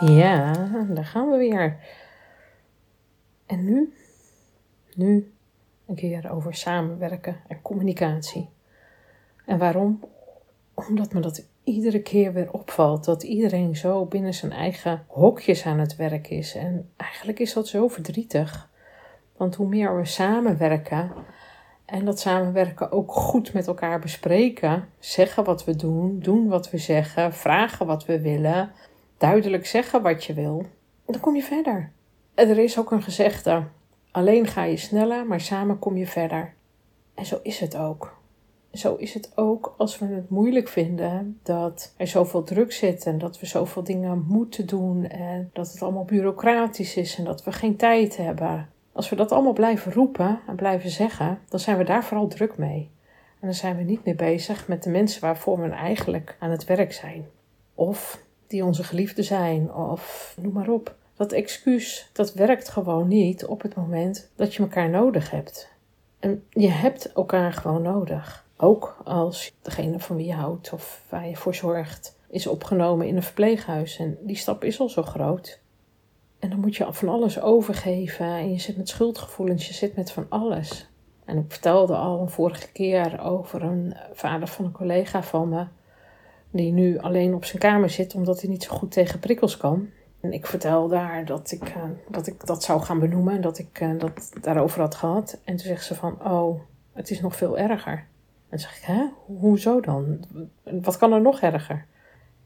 Ja, daar gaan we weer. En nu? Nu een keer over samenwerken en communicatie. En waarom? Omdat me dat iedere keer weer opvalt dat iedereen zo binnen zijn eigen hokjes aan het werk is. En eigenlijk is dat zo verdrietig. Want hoe meer we samenwerken en dat samenwerken ook goed met elkaar bespreken, zeggen wat we doen, doen wat we zeggen, vragen wat we willen, duidelijk zeggen wat je wil, dan kom je verder. En er is ook een gezegde: alleen ga je sneller, maar samen kom je verder. En zo is het ook. Zo is het ook als we het moeilijk vinden dat er zoveel druk zit en dat we zoveel dingen moeten doen en dat het allemaal bureaucratisch is en dat we geen tijd hebben. Als we dat allemaal blijven roepen en blijven zeggen, dan zijn we daar vooral druk mee. En dan zijn we niet meer bezig met de mensen waarvoor we eigenlijk aan het werk zijn. Of die onze geliefden zijn, of noem maar op. Dat excuus, dat werkt gewoon niet op het moment dat je elkaar nodig hebt. En je hebt elkaar gewoon nodig. Ook als degene van wie je houdt of waar je voor zorgt is opgenomen in een verpleeghuis. En die stap is al zo groot. En dan moet je van alles overgeven. En je zit met schuldgevoelens, je zit met van alles. En ik vertelde al een vorige keer over een vader van een collega van me. Die nu alleen op zijn kamer zit omdat hij niet zo goed tegen prikkels kan. En ik vertel daar dat ik, uh, dat, ik dat zou gaan benoemen. Dat ik uh, dat daarover had gehad. En toen zegt ze van, oh, het is nog veel erger. En zeg ik, hè? Hoezo dan? Wat kan er nog erger?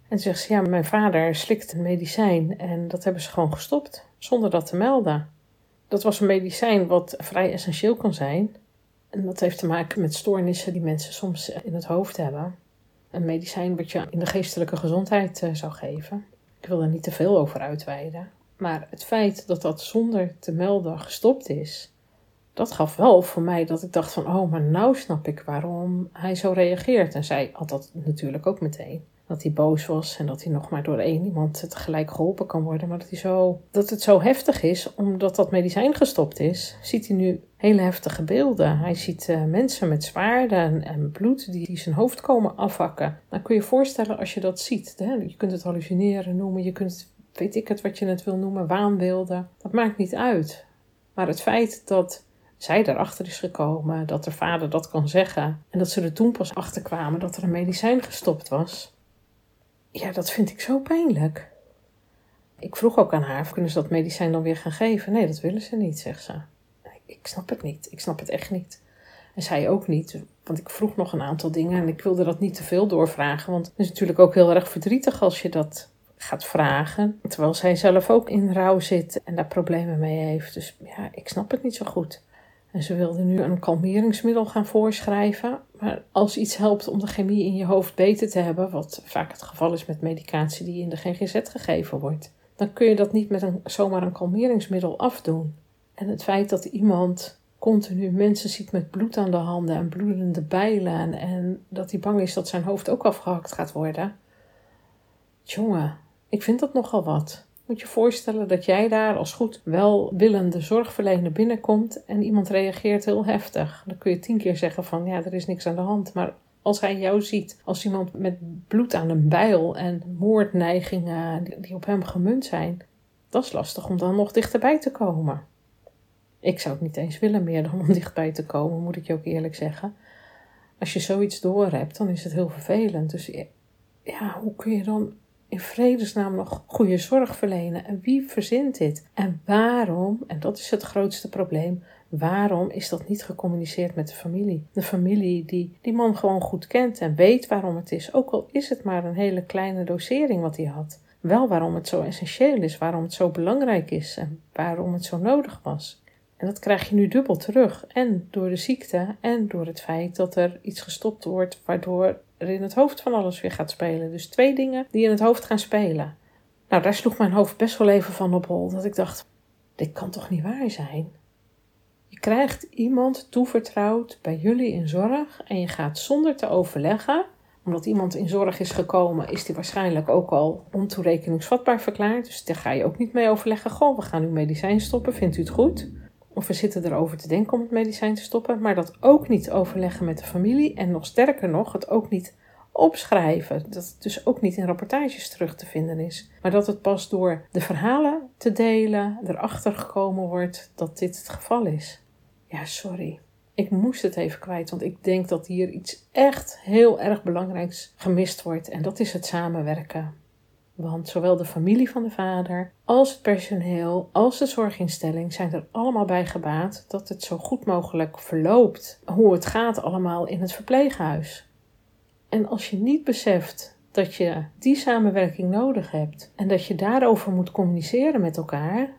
En zegt ze, ja, mijn vader slikt een medicijn en dat hebben ze gewoon gestopt, zonder dat te melden. Dat was een medicijn wat vrij essentieel kan zijn. En dat heeft te maken met stoornissen die mensen soms in het hoofd hebben. Een medicijn wat je in de geestelijke gezondheid uh, zou geven. Ik wil er niet te veel over uitweiden. Maar het feit dat dat zonder te melden gestopt is, dat gaf wel voor mij dat ik dacht van, oh, maar nou snap ik waarom hij zo reageert. En zij had dat natuurlijk ook meteen dat hij boos was en dat hij nog maar door één iemand tegelijk geholpen kan worden. Maar dat, hij zo, dat het zo heftig is, omdat dat medicijn gestopt is, ziet hij nu hele heftige beelden. Hij ziet uh, mensen met zwaarden en, bloed die, die, zijn hoofd komen afhakken. Dan kun je je voorstellen als je dat ziet. Hè? Je kunt het hallucineren noemen, je kunt, weet ik het wat je het wil noemen, waanbeelden. Dat maakt niet uit. Maar het feit dat zij erachter is gekomen, dat de vader dat kan zeggen en dat ze er toen pas achter kwamen dat er een medicijn gestopt was ja, dat vind ik zo pijnlijk. Ik vroeg ook aan haar, kunnen ze dat medicijn dan weer gaan geven? Nee, dat willen ze niet, zegt ze. Ik snap het niet, ik snap het echt niet. En zij ook niet, want ik vroeg nog een aantal dingen en ik wilde dat niet te veel doorvragen. Want het is natuurlijk ook heel erg verdrietig als je dat gaat vragen. Terwijl zij zelf ook in rouw zit en daar problemen mee heeft. Dus ja, ik snap het niet zo goed. En ze wilde nu een kalmeringsmiddel gaan voorschrijven. Maar als iets helpt om de chemie in je hoofd beter te hebben, wat vaak het geval is met medicatie die in de GGZ gegeven wordt, dan kun je dat niet met een, zomaar een kalmeringsmiddel afdoen. En het feit dat iemand continu mensen ziet met bloed aan de handen en bloedende bijlen en dat hij bang is dat zijn hoofd ook afgehakt gaat worden. Jongen, ik vind dat nogal wat. Moet je voorstellen dat jij daar als goed welwillende zorgverlener binnenkomt en iemand reageert heel heftig. Dan kun je tien keer zeggen van ja, er is niks aan de hand. Maar als hij jou ziet als iemand met bloed aan een bijl en moordneigingen die op hem gemunt zijn, dat is lastig om dan nog dichterbij te komen. Ik zou het niet eens willen meer dan om dichtbij te komen, moet ik je ook eerlijk zeggen. Als je zoiets door hebt, dan is het heel vervelend. Dus ja, hoe kun je dan in vredesnaam nog goede zorg verlenen? En wie verzint dit? En waarom, en dat is het grootste probleem, waarom is dat niet gecommuniceerd met de familie? De familie die die man gewoon goed kent en weet waarom het is, ook al is het maar een hele kleine dosering wat hij had. Wel waarom het zo essentieel is, waarom het zo belangrijk is en waarom het zo nodig was. En dat krijg je nu dubbel terug. En door de ziekte en door het feit dat er iets gestopt wordt waardoor er in het hoofd van alles weer gaat spelen. Dus twee dingen die in het hoofd gaan spelen. Nou, daar sloeg mijn hoofd best wel even van op hol. Dat ik dacht, dit kan toch niet waar zijn? Je krijgt iemand toevertrouwd bij jullie in zorg en je gaat zonder te overleggen, omdat iemand in zorg is gekomen, is die waarschijnlijk ook al ontoerekeningsvatbaar verklaard. Dus daar ga je ook niet mee overleggen. Goh, we gaan uw medicijn stoppen, vindt u het goed? Of we zitten erover te denken om het medicijn te stoppen, maar dat ook niet overleggen met de familie en nog sterker nog, het ook niet opschrijven. Dat het dus ook niet in rapportages terug te vinden is. Maar dat het pas door de verhalen te delen erachter gekomen wordt dat dit het geval is. Ja, sorry. Ik moest het even kwijt, want ik denk dat hier iets echt heel erg belangrijks gemist wordt. En dat is het samenwerken. Want zowel de familie van de vader, als het personeel, als de zorginstelling zijn er allemaal bij gebaat dat het zo goed mogelijk verloopt. Hoe het gaat allemaal in het verpleeghuis. En als je niet beseft dat je die samenwerking nodig hebt en dat je daarover moet communiceren met elkaar,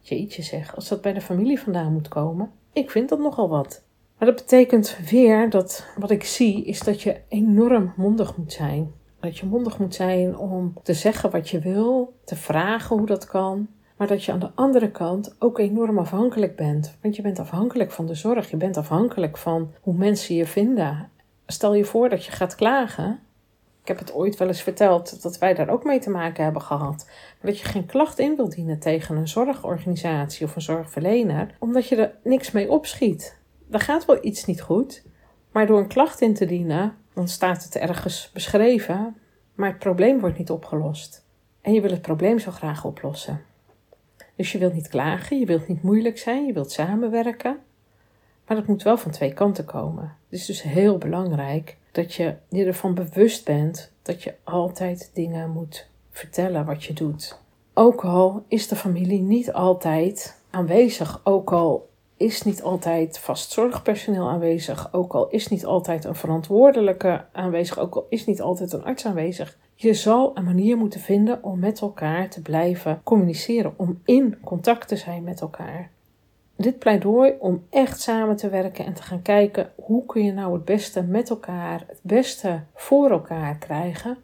jeetje zeg, als dat bij de familie vandaan moet komen, ik vind dat nogal wat. Maar dat betekent weer dat wat ik zie is dat je enorm mondig moet zijn. Dat je mondig moet zijn om te zeggen wat je wil, te vragen hoe dat kan, maar dat je aan de andere kant ook enorm afhankelijk bent. Want je bent afhankelijk van de zorg, je bent afhankelijk van hoe mensen je vinden Stel je voor dat je gaat klagen. Ik heb het ooit wel eens verteld dat wij daar ook mee te maken hebben gehad. Maar dat je geen klacht in wilt dienen tegen een zorgorganisatie of een zorgverlener, omdat je er niks mee opschiet. Er gaat wel iets niet goed, maar door een klacht in te dienen, dan staat het ergens beschreven, maar het probleem wordt niet opgelost. En je wil het probleem zo graag oplossen. Dus je wilt niet klagen, je wilt niet moeilijk zijn, je wilt samenwerken. Maar dat moet wel van twee kanten komen. Het is dus heel belangrijk dat je je ervan bewust bent dat je altijd dingen moet vertellen wat je doet. Ook al is de familie niet altijd aanwezig, ook al is niet altijd vast zorgpersoneel aanwezig, ook al is niet altijd een verantwoordelijke aanwezig, ook al is niet altijd een arts aanwezig. Je zal een manier moeten vinden om met elkaar te blijven communiceren, om in contact te zijn met elkaar dit pleidooi om echt samen te werken en te gaan kijken hoe kun je nou het beste met elkaar, het beste voor elkaar krijgen.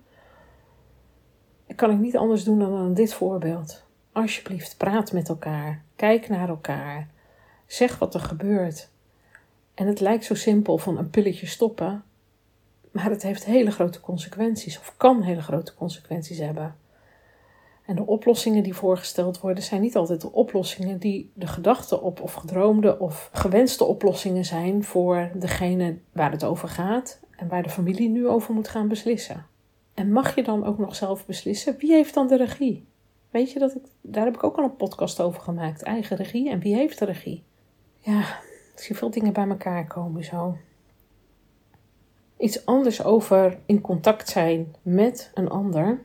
Kan ik niet anders doen dan aan dit voorbeeld. Alsjeblieft, praat met elkaar. Kijk naar elkaar. Zeg wat er gebeurt. En het lijkt zo simpel van een pilletje stoppen, maar het heeft hele grote consequenties, of kan hele grote consequenties hebben. En de oplossingen die voorgesteld worden zijn niet altijd de oplossingen die de gedachte op of gedroomde of gewenste oplossingen zijn voor degene waar het over gaat en waar de familie nu over moet gaan beslissen. En mag je dan ook nog zelf beslissen? Wie heeft dan de regie? Weet je dat ik, daar heb ik ook al een podcast over gemaakt. Eigen regie en wie heeft de regie? Ja, ik zie veel dingen bij elkaar komen zo. Iets anders over in contact zijn met een ander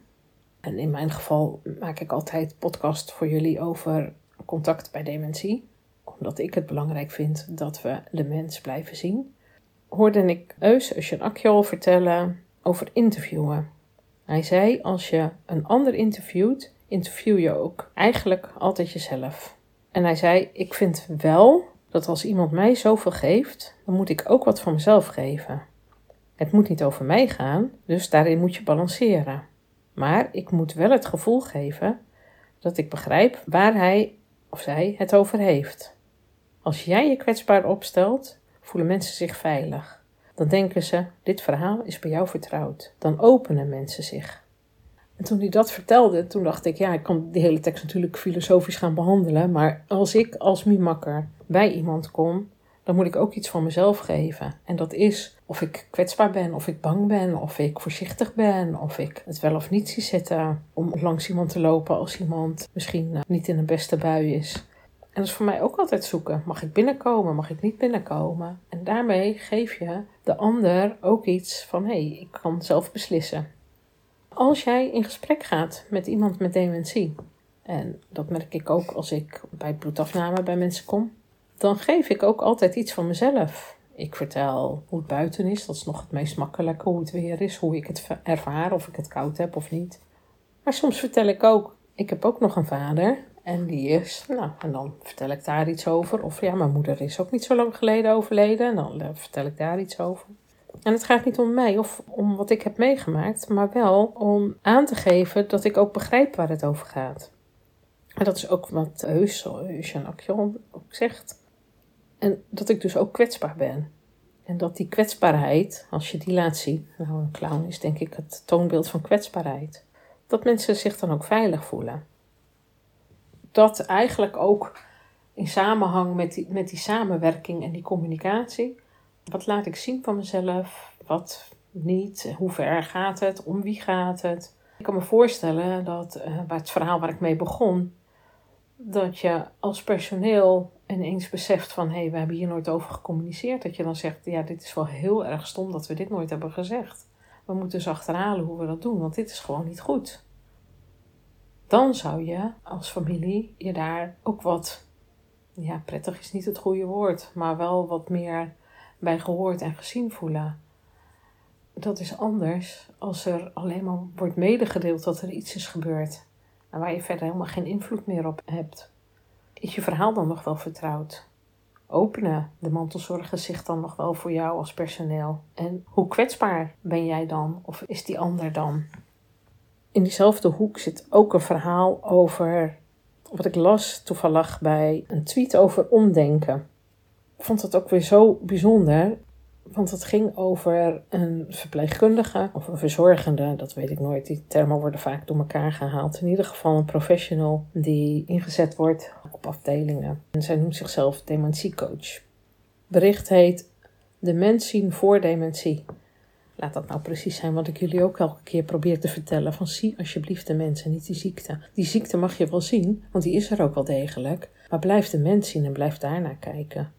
en in mijn geval maak ik altijd podcast voor jullie over contact bij dementie. Omdat ik het belangrijk vind dat we de mens blijven zien. Hoorde ik Eus Eusjen Akjol vertellen over interviewen. Hij zei, als je een ander interviewt, interview je ook eigenlijk altijd jezelf. En hij zei, ik vind wel dat als iemand mij zoveel geeft, dan moet ik ook wat van mezelf geven. Het moet niet over mij gaan, dus daarin moet je balanceren. Maar ik moet wel het gevoel geven dat ik begrijp waar hij of zij het over heeft. Als jij je kwetsbaar opstelt, voelen mensen zich veilig. Dan denken ze: dit verhaal is bij jou vertrouwd. Dan openen mensen zich. En toen hij dat vertelde, toen dacht ik: ja, ik kan die hele tekst natuurlijk filosofisch gaan behandelen. Maar als ik als mimakker bij iemand kom dan moet ik ook iets van mezelf geven. En dat is of ik kwetsbaar ben, of ik bang ben, of ik voorzichtig ben, of ik het wel of niet zie zitten om langs iemand te lopen als iemand misschien eh, niet in een beste bui is. En dat is voor mij ook altijd zoeken. Mag ik binnenkomen? Mag ik niet binnenkomen? En daarmee geef je de ander ook iets van: hé, hey, ik kan zelf beslissen. Als jij in gesprek gaat met iemand met dementie, en dat merk ik ook als ik bij bloedafname bij mensen kom, dan geef ik ook altijd iets van mezelf. Ik vertel hoe het buiten is, dat is nog het meest makkelijke, hoe het weer is, hoe ik het ervaar, of ik het koud heb of niet. Maar soms vertel ik ook, ik heb ook nog een vader en die is, nou, en dan vertel ik daar iets over. Of ja, mijn moeder is ook niet zo lang geleden overleden en dan eh, vertel ik daar iets over. En het gaat niet om mij of om wat ik heb meegemaakt, maar wel om aan te geven dat ik ook begrijp waar het over gaat. En dat is ook wat Eus, Eusjan Akjon ook zegt. En dat ik dus ook kwetsbaar ben. En dat die kwetsbaarheid, als je die laat zien, nou een clown is denk ik het toonbeeld van kwetsbaarheid, dat mensen zich dan ook veilig voelen. Dat eigenlijk ook in samenhang met die, met die samenwerking en die communicatie, wat laat ik zien van mezelf, wat niet, hoe ver gaat het, om wie gaat het. Ik kan me voorstellen dat uh, bij het verhaal waar ik mee begon, dat je als personeel ineens beseft van hé, hey, we hebben hier nooit over gecommuniceerd. Dat je dan zegt, ja, dit is wel heel erg stom dat we dit nooit hebben gezegd. We moeten dus achterhalen hoe we dat doen, want dit is gewoon niet goed. Dan zou je als familie je daar ook wat, ja, prettig is niet het goede woord, maar wel wat meer bij gehoord en gezien voelen. Dat is anders als er alleen maar wordt medegedeeld dat er iets is gebeurd en waar je verder helemaal geen invloed meer op hebt. Is je verhaal dan nog wel vertrouwd? Openen de mantelzorgen zich dan nog wel voor jou als personeel? En hoe kwetsbaar ben jij dan of is die ander dan? In diezelfde hoek zit ook een verhaal over wat ik las toevallig bij een tweet over omdenken. Vond het ook weer zo bijzonder. Want het ging over een verpleegkundige of een verzorgende, dat weet ik nooit. Die termen worden vaak door elkaar gehaald. In ieder geval een professional die ingezet wordt op afdelingen. En zij noemt zichzelf dementiecoach. Bericht heet De mens zien voor dementie. Laat dat nou precies zijn wat ik jullie ook elke keer probeer te vertellen. Van zie alsjeblieft de mensen, niet die ziekte. Die ziekte mag je wel zien, want die is er ook wel degelijk. Maar blijf de mens zien en blijf daarnaar kijken.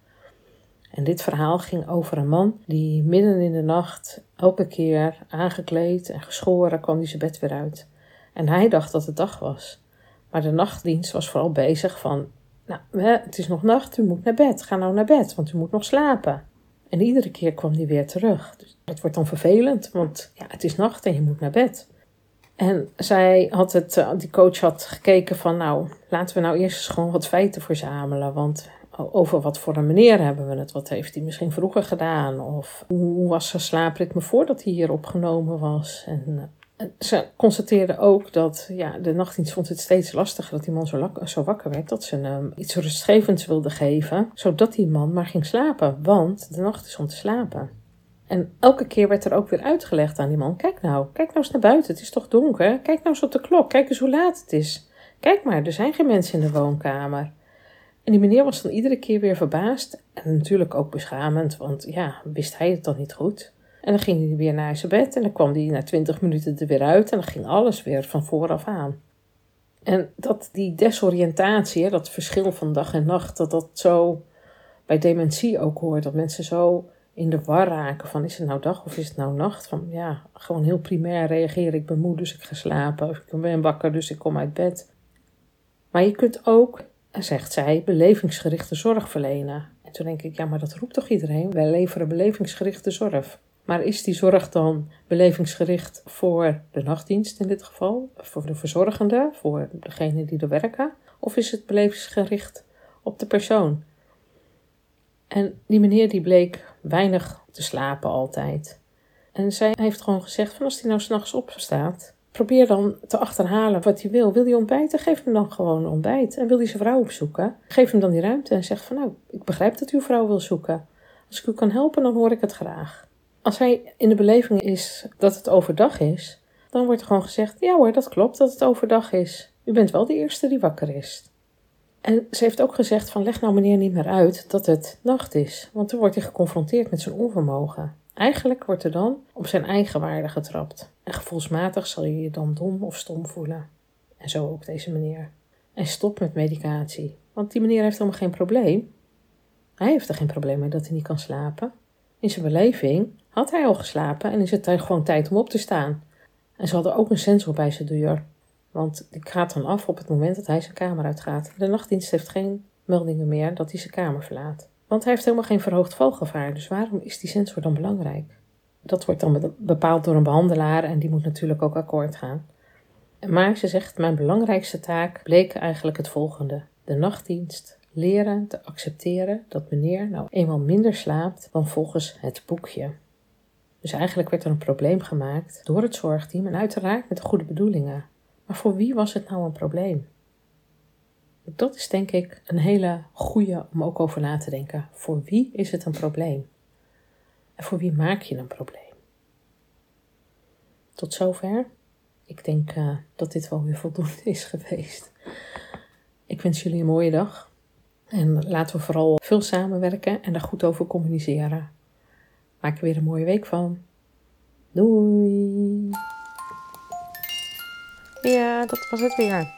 En dit verhaal ging over een man die midden in de nacht, elke keer aangekleed en geschoren, kwam hij zijn bed weer uit. En hij dacht dat het dag was. Maar de nachtdienst was vooral bezig van, nou, het is nog nacht, u moet naar bed. Ga nou naar bed, want u moet nog slapen. En iedere keer kwam hij weer terug. Dus dat wordt dan vervelend, want ja, het is nacht en je moet naar bed. En zij had het, eh, die coach had gekeken van, nou, laten we nou eerst eens gewoon wat feiten verzamelen. Want over wat voor een meneer hebben we het? Wat heeft hij misschien vroeger gedaan? Of hoe was zijn slaapritme voordat hij hier opgenomen was? En eh, ze constateerde ook dat ja, de nachtdienst vond het steeds lastiger dat die man zo, zo wakker werd. Dat ze hem iets rustgevends wilde geven, zodat die man maar ging slapen. Want de nacht is om te slapen. En elke keer werd er ook weer uitgelegd aan die man: Kijk nou, kijk nou eens naar buiten, het is toch donker? Kijk nou eens op de klok, kijk eens hoe laat het is. Kijk maar, er zijn geen mensen in de woonkamer. En die meneer was dan iedere keer weer verbaasd en natuurlijk ook beschamend, want ja, wist hij het dan niet goed. En dan ging hij weer naar zijn bed en dan kwam hij na twintig minuten er weer uit en dan ging alles weer van vooraf aan. En dat die desoriëntatie, dat verschil van dag en nacht, dat dat zo bij dementie ook hoort. Dat mensen zo in de war raken van is het nou dag of is het nou nacht. Van ja, gewoon heel primair reageren. Ik ben moe, dus ik ga slapen. Of ik ben wakker, dus ik kom uit bed. Maar je kunt ook zegt zij, belevingsgerichte zorg verlenen. En toen denk ik, ja, maar dat roept toch iedereen? Wij leveren belevingsgerichte zorg. Maar is die zorg dan belevingsgericht voor de nachtdienst in dit geval? Voor de verzorgende, voor degene die er werken? Of is het belevingsgericht op de persoon? En die meneer die bleek weinig te slapen altijd. En zij heeft gewoon gezegd van als hij nou s'nachts opstaat, probeer dan te achterhalen wat hij wil. Wil hij ontbijten? Geef hem dan gewoon ontbijt. En wil hij zijn vrouw opzoeken? Geef hem dan die ruimte en zeg van nou, ik begrijp dat u vrouw wil zoeken. Als ik u kan helpen, dan hoor ik het graag. Als hij in de beleving is dat het overdag is, dan wordt er gewoon gezegd: ja hoor, dat klopt dat het overdag is. U bent wel de eerste die wakker is. En ze heeft ook gezegd van leg nou meneer niet meer uit dat het nacht is, want dan wordt hij geconfronteerd met zijn onvermogen. Eigenlijk wordt er dan op zijn eigen waarde getrapt. En gevoelsmatig zal je je dan dom of stom voelen. En zo ook deze meneer. En stop met medicatie. Want die meneer heeft helemaal geen probleem. Hij heeft er geen probleem mee dat hij niet kan slapen. In zijn beleving had hij al geslapen en is het gewoon tijd om op te staan. En ze hadden ook een sensor bij zijn deur. Want die gaat dan af op het moment dat hij zijn kamer uitgaat. De nachtdienst heeft geen meldingen meer dat hij zijn kamer verlaat. Want hij heeft helemaal geen verhoogd valgevaar. Dus waarom is die sensor dan belangrijk? Dat wordt dan bepaald door een behandelaar en die moet natuurlijk ook akkoord gaan. Maar ze zegt: Mijn belangrijkste taak bleek eigenlijk het volgende: de nachtdienst leren te accepteren dat meneer nou eenmaal minder slaapt dan volgens het boekje. Dus eigenlijk werd er een probleem gemaakt door het zorgteam en uiteraard met de goede bedoelingen. Maar voor wie was het nou een probleem? Dat is denk ik een hele goede om ook over na te denken. Voor wie is het een probleem? En voor wie maak je een probleem? Tot zover. Ik denk uh, dat dit wel weer voldoende is geweest. Ik wens jullie een mooie dag. En laten we vooral veel samenwerken en daar goed over communiceren. Maak er weer een mooie week van. Doei! Ja, dat was het weer.